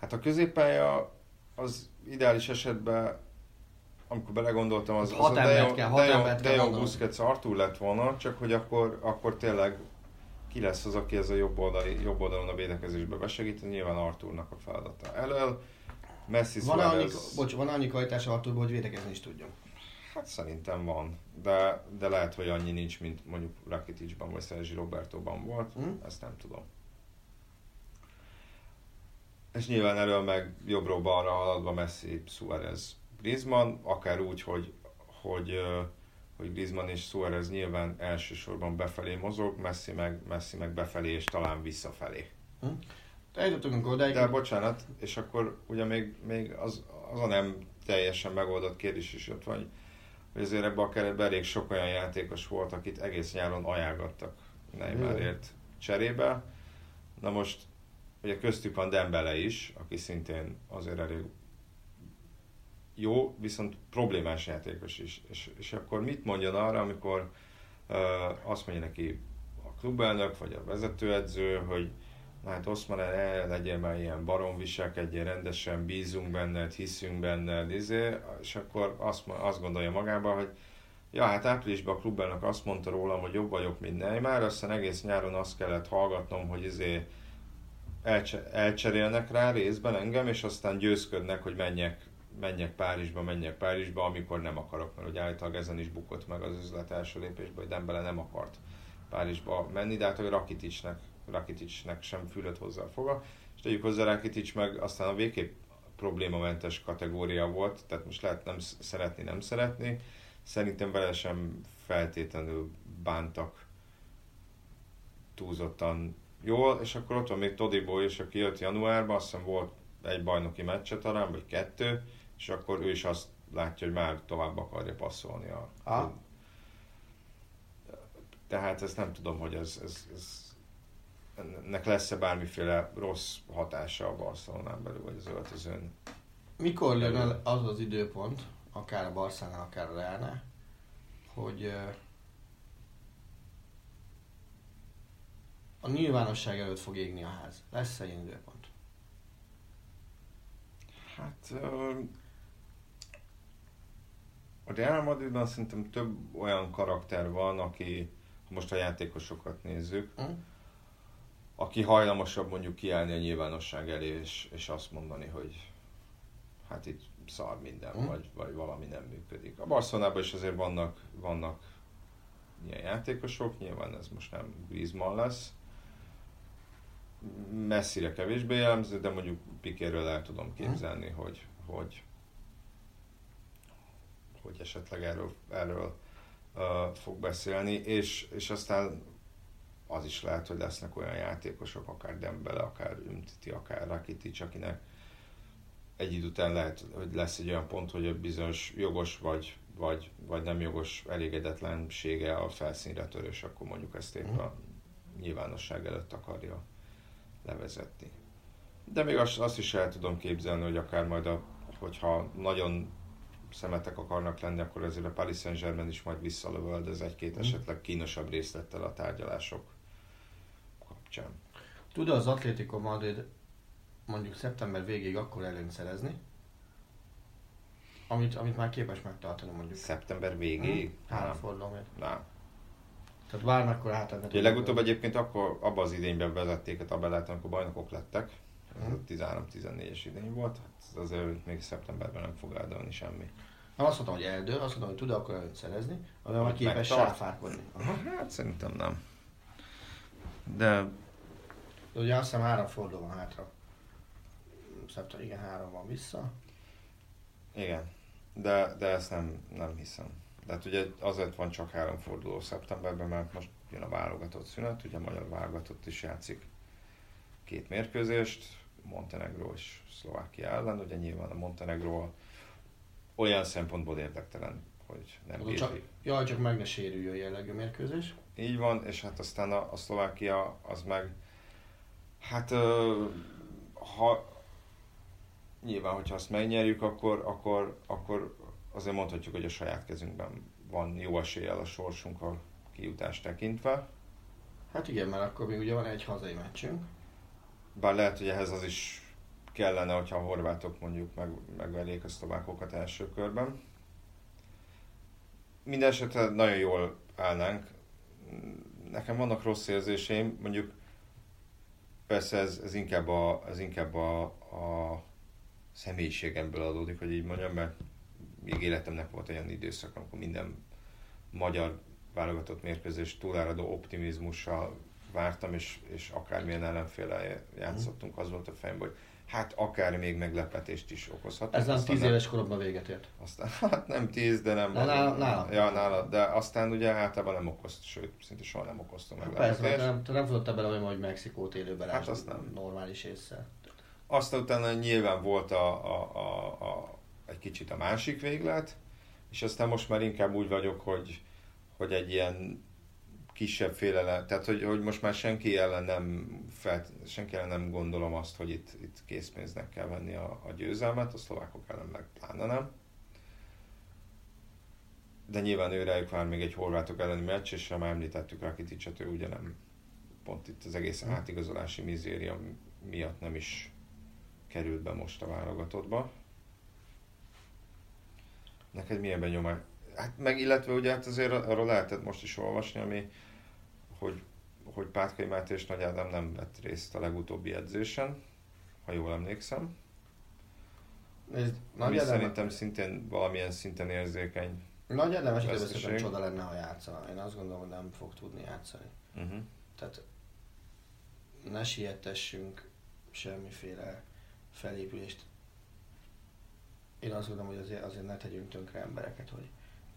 Hát a középpálya az ideális esetben, amikor belegondoltam, az, Hat az a embert De De De. Busquets Artur lett volna, csak hogy akkor, akkor tényleg ki lesz az, aki ez a jobb, oldali, jobb oldalon a védekezésbe besegít, nyilván Arturnak a feladata elől. Messi Van annyi, Suarez, bocs, van annyi kvalitása Arturban, hogy védekezni is tudjon. hát szerintem van, de, de lehet, hogy annyi nincs, mint mondjuk Rakiticban vagy Sergi Robertoban volt, Mhm. ezt nem tudom. És nyilván elől meg jobbról balra haladva Messi, Suarez, Griezmann, akár úgy, hogy, hogy, hogy Griezmann és Suarez nyilván elsősorban befelé mozog, Messi meg, Messi meg befelé és talán visszafelé. Eljutottunk odáig. De bocsánat, és akkor ugye még, még az, az a nem teljesen megoldott kérdés is ott van, hogy azért ebben a keretben elég sok olyan játékos volt, akit egész nyáron ajánlottak Neymarért cserébe. Na most ugye köztük van Dembele is, aki szintén azért elég jó, viszont problémás játékos is. És, és akkor mit mondjon arra, amikor uh, azt mondja neki a klubelnök, vagy a vezetőedző, hogy hát Oszman, el legyél már ilyen barom, viselkedjél rendesen, bízunk benned, hiszünk benned, izé, és akkor azt, azt gondolja magába, hogy ja, hát áprilisban a klubelnök azt mondta rólam, hogy jobb vagyok, mint Neymar, aztán egész nyáron azt kellett hallgatnom, hogy izé elcse- elcserélnek rá részben engem, és aztán győzködnek, hogy menjek menjek Párizsba, menjek Párizsba, amikor nem akarok, mert ugye állítólag ezen is bukott meg az üzlet első lépésben, hogy Dembele nem akart Párizsba menni, de hát hogy Rakiticsnek, Rakiticsnek sem fülött hozzá a foga, és tegyük hozzá Rakitic meg aztán a végképp problémamentes kategória volt, tehát most lehet nem szeretni, nem szeretni, szerintem vele sem feltétlenül bántak túlzottan jól, és akkor ott van még Todibo is, aki jött januárban, azt hiszem volt egy bajnoki meccse talán, vagy kettő, és akkor ő is azt látja, hogy már tovább akarja passzolni a... Ah. Tehát ezt nem tudom, hogy ez, ez, ez ennek lesz-e bármiféle rossz hatása a Barcelonán belül, vagy az öltözőn. Mikor jön az az időpont, akár a Barcelonán, akár a Realnál, hogy a nyilvánosság előtt fog égni a ház. Lesz-e ilyen időpont? Hát a Real Madridban szerintem több olyan karakter van, aki, ha most a játékosokat nézzük, mm. Aki hajlamosabb mondjuk kiállni a nyilvánosság elé, és, és azt mondani, hogy hát itt szar minden, mm. vagy, vagy valami nem működik. A Barcelonában is azért vannak, vannak ilyen játékosok, nyilván ez most nem Griezmann lesz, messzire kevésbé jellemző, de mondjuk Pikéről el tudom képzelni, mm. hogy, hogy hogy esetleg erről, erről uh, fog beszélni, és, és aztán az is lehet, hogy lesznek olyan játékosok, akár Dembele, akár Ümtiti, akár Rakitic, akinek egy idő után lehet, hogy lesz egy olyan pont, hogy a bizonyos jogos vagy, vagy, vagy nem jogos elégedetlensége a felszínre törés, akkor mondjuk ezt épp a nyilvánosság előtt akarja levezetni. De még azt, azt is el tudom képzelni, hogy akár majd, a, hogyha nagyon szemetek akarnak lenni, akkor ezért a Paris Saint-Germain is majd visszalövöldöz egy-két mm. esetleg kínosabb részlettel a tárgyalások kapcsán. Tud az Atlético Madrid mondjuk szeptember végéig akkor előnyt szerezni, amit, amit már képes megtartani mondjuk. Szeptember végéig? Hmm. Három forduló még. Nem. Tehát bármikor átadni. Ugye legutóbb egyébként akkor abban az idényben vezették a tabellát, amikor bajnokok lettek. Ez hmm. a 13-14-es idény volt. Hát azért még szeptemberben nem fog eldőlni semmi. Nem azt mondtam, hogy eldől, azt mondtam, hogy tud akkor előtt szerezni, amivel már képes sáfárkodni. Hát szerintem nem. De... De ugye azt hiszem három forduló van hátra. Szeptember, igen, három van vissza. Igen, de, de ezt nem, nem hiszem. De hát ugye azért van csak három forduló szeptemberben, mert most jön a válogatott szünet, ugye a magyar válogatott is játszik két mérkőzést, Montenegro és Szlovákia ellen, ugye nyilván a Montenegro olyan szempontból érdektelen, hogy nem bírja. Csak, jaj, csak meg ne sérüljön jellegű mérkőzés. Így van, és hát aztán a, a Szlovákia az meg, hát ha nyilván, hogyha azt megnyerjük, akkor, akkor, akkor azért mondhatjuk, hogy a saját kezünkben van jó eséllyel a sorsunk a kijutást tekintve. Hát igen, mert akkor még ugye van egy hazai meccsünk. Bár lehet, hogy ehhez az is kellene, hogyha a horvátok mondjuk meg, megverjék a szlovákokat első körben. Mindenesetre nagyon jól állnánk. Nekem vannak rossz érzéseim, mondjuk persze ez, ez inkább, a, ez inkább a, a személyiségemből adódik, hogy így mondjam, mert még életemnek volt olyan időszak, amikor minden magyar válogatott mérkőzés túláradó optimizmussal vártam, és, és akármilyen ellenféle játszottunk, az volt a fejemben, hogy hát akár még meglepetést is okozhat. Ez nem Aztán 10 éves koromban véget ért. Aztán, hát nem 10, de nem... De nála- nálam. Ja, nála, de aztán ugye általában nem okozt, sőt, szinte soha nem okoztam Persze, mert meglepetést. te nem, te nem futottál bele olyan, hogy Mexikót élőben Hát azt nem. normális észre. Aztán utána nyilván volt a, a, a, a, egy kicsit a másik véglet, és aztán most már inkább úgy vagyok, hogy, hogy egy ilyen kisebb félelem, tehát hogy, hogy most már senki ellen nem, felt, senki ellen nem gondolom azt, hogy itt, itt készpénznek kell venni a, a győzelmet, a szlovákok ellen meg pláne nem. De nyilván ő rájuk vár még egy horvátok elleni meccs, és ha már említettük Rakiticet, ő ugye nem, pont itt az egész átigazolási mizéria miatt nem is került be most a válogatottba. Neked milyen benyomás? Hát meg illetve ugye hát azért arról lehetett most is olvasni, ami, hogy, hogy Pátkai Máté és Nagy Ádám nem vett részt a legutóbbi edzésen, ha jól emlékszem. Ami Nagy Ádám, szerintem szintén valamilyen szinten érzékeny. Nagy Ádám esetében csoda lenne, ha játszana. Én azt gondolom, hogy nem fog tudni játszani. Uh-huh. Tehát ne siettessünk semmiféle felépülést. Én azt gondolom, hogy azért, azért ne tegyünk tönkre embereket, hogy,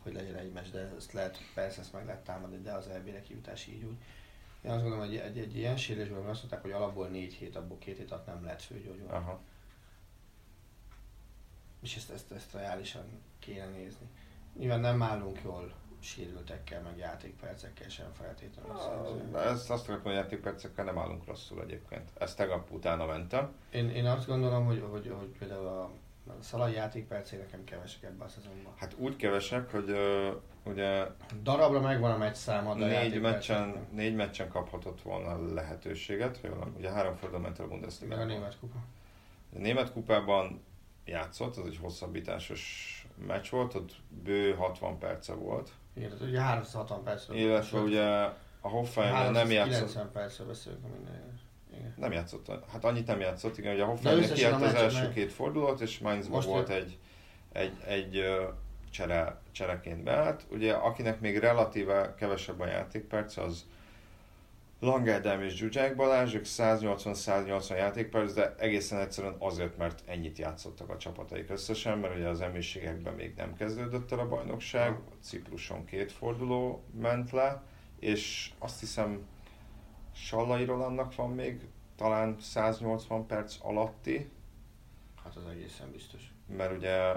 hogy legyen egy meccs, de ezt lehet, persze ezt meg lehet támadni, de az elbére kijutás így úgy. Én azt gondolom, hogy egy, egy, egy ilyen sérülésben azt mondták, hogy alapból négy hét, abból két hét alatt nem lehet főgyógyulni. Aha. És ezt, ezt, ezt reálisan kéne nézni. Nyilván nem állunk jól sérültekkel, meg játékpercekkel sem feltétlenül. szerintem. Ezt azt akartam, hogy játékpercekkel nem állunk rosszul egyébként. Ezt tegnap utána mentem. Én, én azt gondolom, hogy, hogy, hogy például a, a Szalai játékpercé nekem kevesek ebben a szezonban. Hát úgy kevesek, hogy uh, ugye Darabra megvan a meccs száma, de négy meccsen, nem. négy meccsen kaphatott volna lehetőséget, ha jól ugye három forduló ment a bundesliga Meg a német kupa. A német kupában játszott, az egy hosszabbításos meccs volt, ott bő 60 perce volt. Igen, ugye 360 percről. Illetve ugye a Hoffenheim nem játszott, 90 percről beszélünk a minden. Igen. nem játszott, hát annyit nem játszott, igen, ugye a kijött a az első meg- két fordulót, és Mainzban Most volt ő- egy, egy, egy csere, csereként beállt. Ugye akinek még relatíve kevesebb a játékperc, az Langádám és Zsuzsák Balázs, ők 180-180 játékperc, de egészen egyszerűen azért, mert ennyit játszottak a csapataik összesen, mert ugye az emlőségekben még nem kezdődött el a bajnokság, Cipruson két forduló ment le, és azt hiszem Sallai Rolandnak van még talán 180 perc alatti, Hát az egészen biztos. mert ugye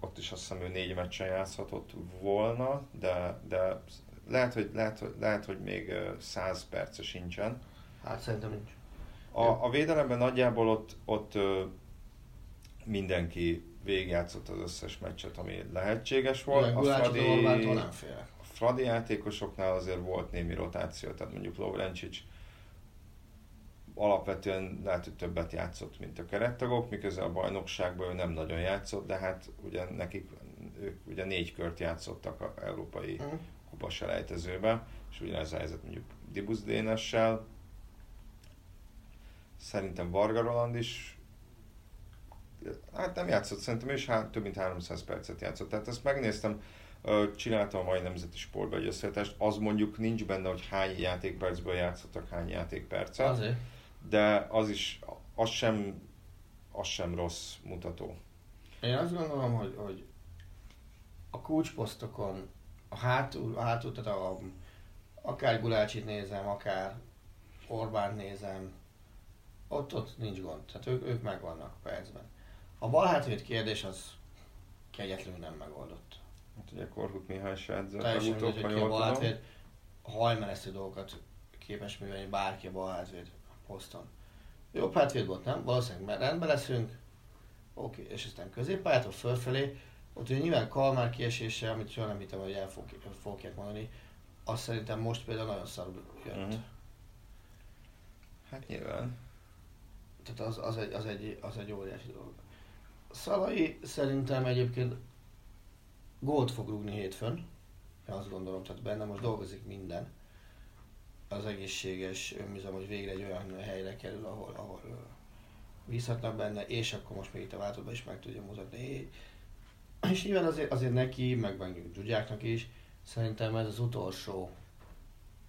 ott is azt hiszem ő négy meccsen játszhatott volna, de, de lehet, hogy, lehet, hogy, lehet, hogy még ö, 100 perce sincsen. Hát szerintem nincs. A, a védelemben nagyjából ott, ott mindenki végigjátszott az összes meccset, ami lehetséges volt. Igen, A Fradi, nem félek. A Fradi játékosoknál azért volt némi rotáció, tehát mondjuk Lovrencsics alapvetően lehet, hogy többet játszott, mint a kerettagok, miközben a bajnokságban ő nem nagyon játszott, de hát ugye nekik, ők ugye négy kört játszottak a európai Mhm. kupa selejtezőben, és ugyanez a helyzet mondjuk Dibusz Dénessel. Szerintem Varga Roland is hát nem játszott, szerintem ő is há- több mint 300 percet játszott. Tehát ezt megnéztem, csináltam a mai nemzeti sportba egy összevetást, az mondjuk nincs benne, hogy hány játékpercből játszottak hány játékpercet, Azért. de az is, az sem, az sem rossz mutató. Én azt gondolom, hogy, hogy a kulcsposztokon, a hátul, a hátul tehát a, akár Gulácsit nézem, akár Orbánt nézem, ott, ott nincs gond. Tehát ők, ők megvannak percben. A bal hátvéd kérdés az kegyetlenül nem megoldott. Hát ugye Korhut Mihály edzett Teljesen mindegy, hogy ki a jól bal tudom. hátvéd, hajmeresztő dolgokat képes művelni bárki a bal hátvéd poszton. Jobb hátvéd volt, nem? Valószínűleg mert rendben leszünk. Oké, és aztán középpályától fölfelé, ott ugye nyilván Kalmár kiesése, amit soha nem hittem, hogy el fog, fogják mondani, azt szerintem most például nagyon szarul jött. Mhm. Hát nyilván. Tehát az, az, egy, az, egy, az egy óriási dolog. Szalai szerintem egyébként gólt fog rúgni hétfőn. Én azt gondolom, tehát benne most dolgozik minden. Az egészséges önbizalom, hogy végre egy olyan helyre kerül, ahol, ahol bízhatnak benne, és akkor most még itt a váltóban is meg tudja mutatni. És nyilván azért, azért neki, meg mondjuk Zsuzsáknak is, szerintem ez az utolsó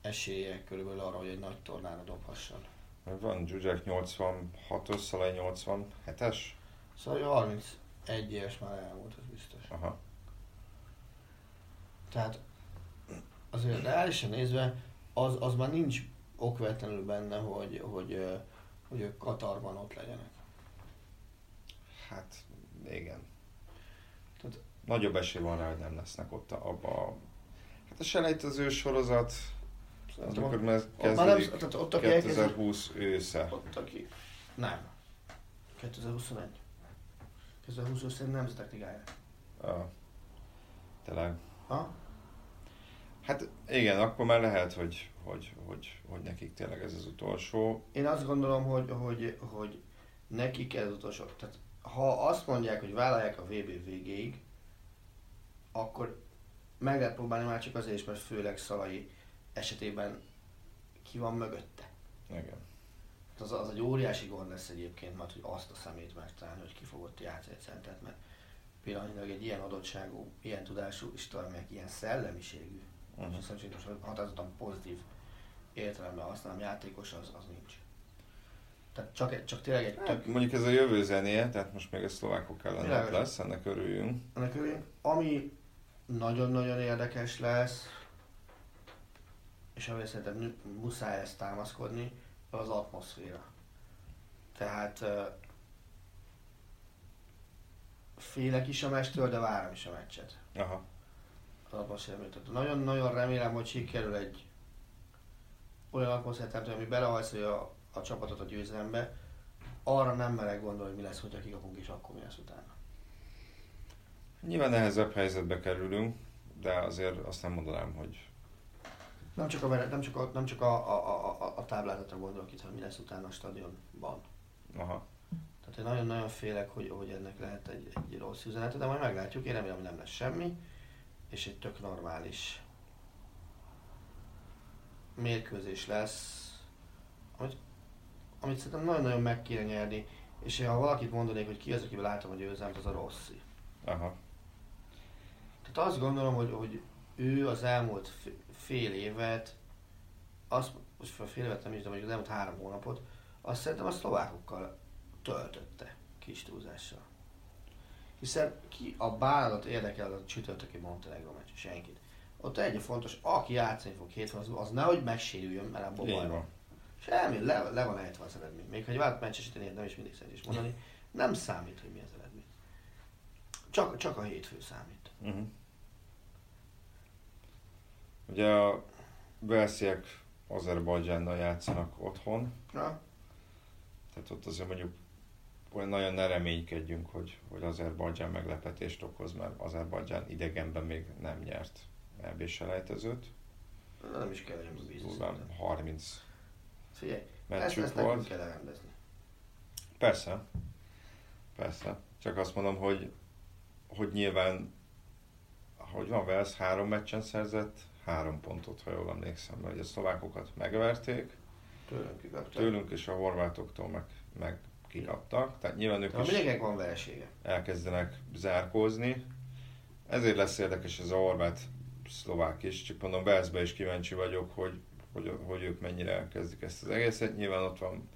esélye körülbelül arra, hogy egy nagy tornára dobhasson. Van Zsuzsák 86-os, Szalai 87-es? Szóval 31 éves már elmúlt, az biztos. Aha. Tehát azért reálisan nézve, az, az már nincs okvetlenül benne, hogy, hogy, hogy ők Katarban ott legyenek. Hát igen. Tehát- Nagyobb esély van rá, hogy nem lesznek ott abba a... Hát a selejtező sorozat, az Szerintem ott, már ott már nem, kezdődik tehát ott aki elkezd, 2020 ősze. ott aki, nem. 2021. 2020 összeg nemzetek ligája. A, tényleg. Ha? Hát igen, akkor már lehet, hogy, hogy, hogy, hogy nekik tényleg ez az utolsó. Én azt gondolom, hogy, hogy, hogy nekik ez az utolsó. Tehát ha azt mondják, hogy vállalják a VB végéig, akkor meg lehet próbálni már csak azért is, mert főleg Szalai esetében ki van mögötte. Igen. Az, az egy óriási gond lesz egyébként, majd, hogy azt a szemét megtalálni, hogy ki fogott játszani egy centet, mert pillanatnyilag egy ilyen adottságú, ilyen tudású, és talán meg ilyen szellemiségű. Uh-huh. és szerintem határozottan pozitív értelemben használom játékos, az, az nincs. Tehát csak, egy- csak tényleg egy Hát, tök mondjuk ez a jövő zenéje, tehát most még a szlovákok ellen Világos. lesz, ennek örüljünk. ennek örülünk. Ami nagyon-nagyon érdekes lesz, és amire szerintem muszáj ezt támaszkodni, az atmoszféra. Tehát félek is a mestől, de várom is a meccset. Aha. Miatt. Tehát nagyon-nagyon remélem, hogy sikerül egy olyan teremteni, ami belehajszolja a, a csapatot a győzelembe. Arra nem merek gondolni, hogy mi lesz, hogyha kikapunk, és akkor mi lesz utána. Nyilván nehezebb helyzetbe kerülünk, de azért azt nem mondanám, hogy Nem csak a, nem csak a, nem csak a, a, a, a, a táblázatra gondolok itt, hanem mi lesz utána a stadionban. aha. Tehát én nagyon-nagyon félek, hogy, hogy ennek lehet egy, egy rossz üzenete, de majd meglátjuk. Én remélem, hogy nem lesz semmi, és egy tök normális mérkőzés lesz, amit, amit szerintem nagyon-nagyon meg kéne nyerni, és ha valakit mondanék, hogy ki az, akivel látom a győzelmet, az a Rossi. Aha. Tehát azt gondolom, hogy, hogy ő az elmúlt fél évet, azt, most fél fél évet nem is, de mondjuk az elmúlt három hónapot, azt szerintem a szlovákokkal töltötte kis túlzással. Hiszen ki a bánatot érdekel a csütörtöki Montenegro meccs, senkit. Ott egy fontos, aki játszani fog hétfőn, az, az nehogy megsérüljön, mert Így baj van. Semmi, le, le van ejtve az eredmény. Még ha egy vált meccs esetén nem is mindig szerint is mondani, nem számít, hogy mi az eredmény. Csak, csak a hétfő számít. Uh-huh. Ugye a Velsziek Azerbajdzsánnal játszanak otthon, Na, tehát ott azért mondjuk olyan nagyon ne reménykedjünk, hogy, hogy Azerbajdzsán meglepetést okoz, mert Azerbajdzsán idegenben még nem nyert EB selejtezőt. nem is kell bízni. Durván szerintem. 30 Figyelj, ezt, meccsük ezt nekünk volt. kell elrendezni. Persze, persze. Csak azt mondom, hogy, hogy nyilván, hogy van Velsz három meccsen szerzett, három pontot, ha jól emlékszem, mert a szlovákokat megverték, Tőlünk tőlünk és a horvátoktól meg, meg kikaptak, tehát nyilván ők is van veresége. elkezdenek zárkózni. Ezért lesz érdekes ez a horvát szlovák is, csak mondom, Velszbe is kíváncsi vagyok, hogy, hogy, hogy ők mennyire elkezdik ezt az egészet. Nyilván ott van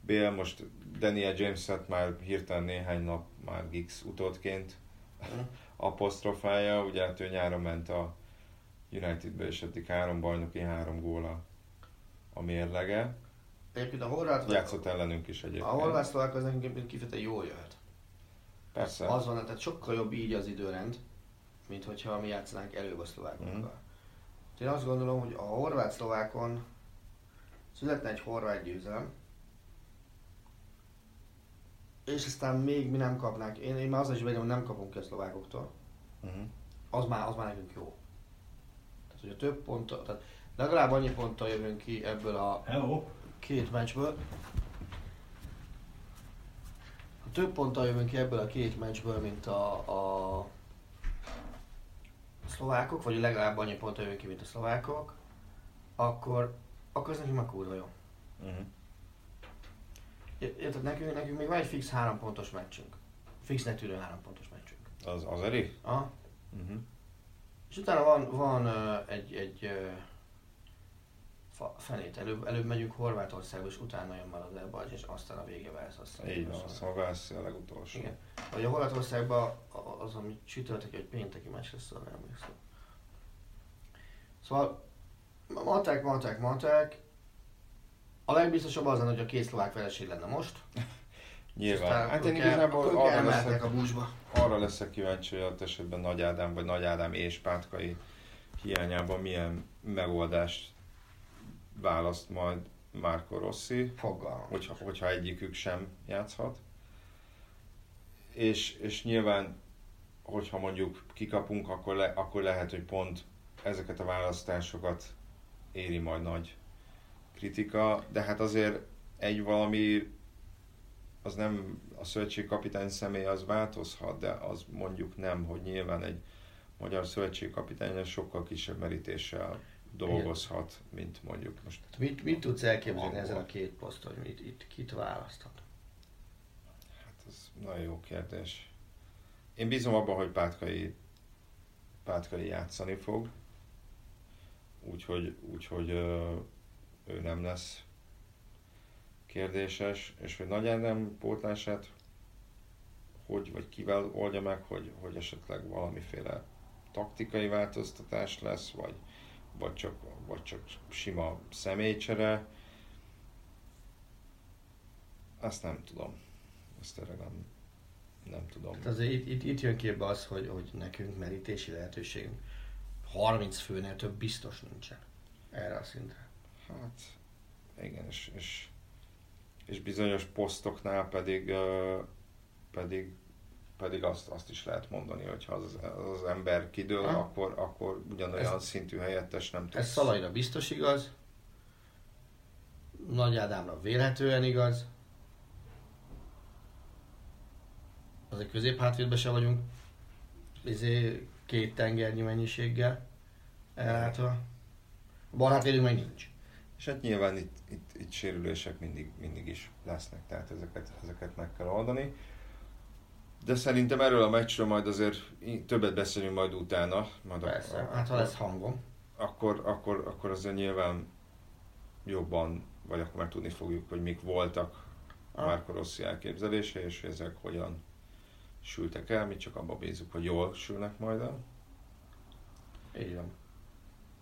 Bél, most Daniel James-et már hirtelen néhány nap már Gix utódként apostrofálja, ugye hát ő nyáron ment a Unitedbe, és eddig három bajnoki, három góla a mérlege. Egyébként a horvát, Játszott ellenünk is a egyébként. horvát szlovák az nekünk kifejezetten jól jöhet. Persze. Az van, tehát sokkal jobb így az időrend, mint hogyha mi játszanánk előbb a szlovákokkal. Mhm. Én azt gondolom, hogy a horvát-szlovákon születne egy horvát győzelem, és aztán még mi nem kapnánk. Én, én már az is vagyok, hogy nem kapunk ki a szlovákoktól. Uh-huh. az már, az már nekünk jó. Tehát, hogy a több ponttal, tehát legalább annyi ponttal jövünk ki ebből a Hello! Két meccsből. Ha több ponttal jövünk ki ebből a két meccsből, mint a, a szlovákok, vagy legalább annyi ponttal jövünk ki, mint a szlovákok, akkor, akkor ez nekünk már kurva jó. Uh-huh. Ért- Érted, nekünk, nekünk még van egy fix három pontos meccsünk. Fixnek tűnő három pontos meccsünk. Az, az Eri? Aha. Uh-huh. És utána van, van ö, egy, egy fa, fenét, előbb, előbb megyünk Horvátországba, és utána jön már az Elbagy, és aztán a vége Velsz. Aztán Így van, Szóval- Velsz a legutolsó. Igen. Vagy a Horvátországban az, ami csütörtöki, vagy pénteki meccs lesz, arra emlékszem. Szóval mondták, mondták, mondták. A legbiztosabb az lenne, hogy a két szlovák vereség lenne most. Nyilván. Aztán Hát én igazából arra leszek, a buszba. arra leszek kíváncsi, hogy adott esetben Nagy Ádám vagy Nagy Ádám és Pátkai hiányában milyen megoldást választ majd Márko Rossi, Fogalmam. hogyha, hogyha egyikük sem játszhat. És, és nyilván, hogyha mondjuk kikapunk, akkor, le, akkor lehet, hogy pont ezeket a választásokat éri majd nagy kritika, de hát azért egy valami, az nem a szövetségkapitány személy az változhat, de az mondjuk nem, hogy nyilván egy magyar szövetségkapitány sokkal kisebb merítéssel dolgozhat, mint mondjuk most Mit, mit tudsz elképzelni ezen a két poszton, hogy mit, itt kit választhat? Hát ez nagyon jó kérdés. Én bízom abban, hogy Pátkai, Pátkai játszani fog, úgyhogy, úgyhogy ő nem lesz kérdéses, és hogy Nagy Ádám pótlását hogy vagy kivel oldja meg, hogy, hogy esetleg valamiféle taktikai változtatás lesz, vagy, vagy, csak, vagy csak sima személycsere. Azt nem tudom. Ezt tényleg nem, nem tudom. Hát azért itt, itt, itt jön képbe az, hogy, hogy nekünk merítési lehetőségünk 30 főnél több biztos nincsen erre a szintre. Hát, igen, és, és, és bizonyos posztoknál pedig, pedig, pedig azt, azt is lehet mondani, hogy ha az, az ember kidől, Ha. akkor, akkor ugyanolyan Ez- szintű helyettes nem tudsz. Ez Szalaira biztos igaz, Nagy Ádámra vélhetően igaz, azért középhátvédben se vagyunk, izé, két tengernyi mennyiséggel ellátva. A bal hátvédünk meg nincs. És hát nyilván itt, itt, itt sérülések mindig, mindig is lesznek, tehát ezeket, ezeket meg kell oldani. De szerintem erről a meccsről majd azért többet beszélünk majd utána. Majd Persze, a- hát ha lesz hangom. akkor, akkor, akkor azért nyilván jobban, vagy akkor már tudni fogjuk, hogy mik voltak a Ah. Márko Rossi elképzelése, és ezek hogyan sültek el, mi csak abba bízunk, hogy jól sülnek majd el. Így van.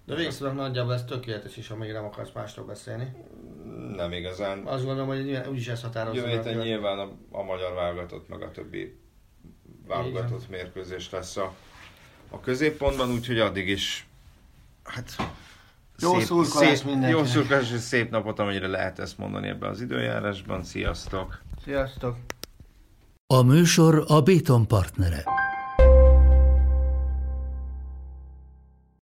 De végszólag nagyjából ez tökéletes is, amíg nem akarsz másról beszélni. Nem igazán. Azt gondolom, hogy nyilván úgyis ez határozza. Jövő nyilván a, a magyar válogatott, meg a többi válogatott mérkőzés lesz a, a középpontban, úgyhogy addig is hát Jó szurkolás mindenkinek. Jó szurkolás és szép napot, amennyire lehet ezt mondani ebben az időjárásban. Sziasztok! Sziasztok! A műsor a Béton partnere.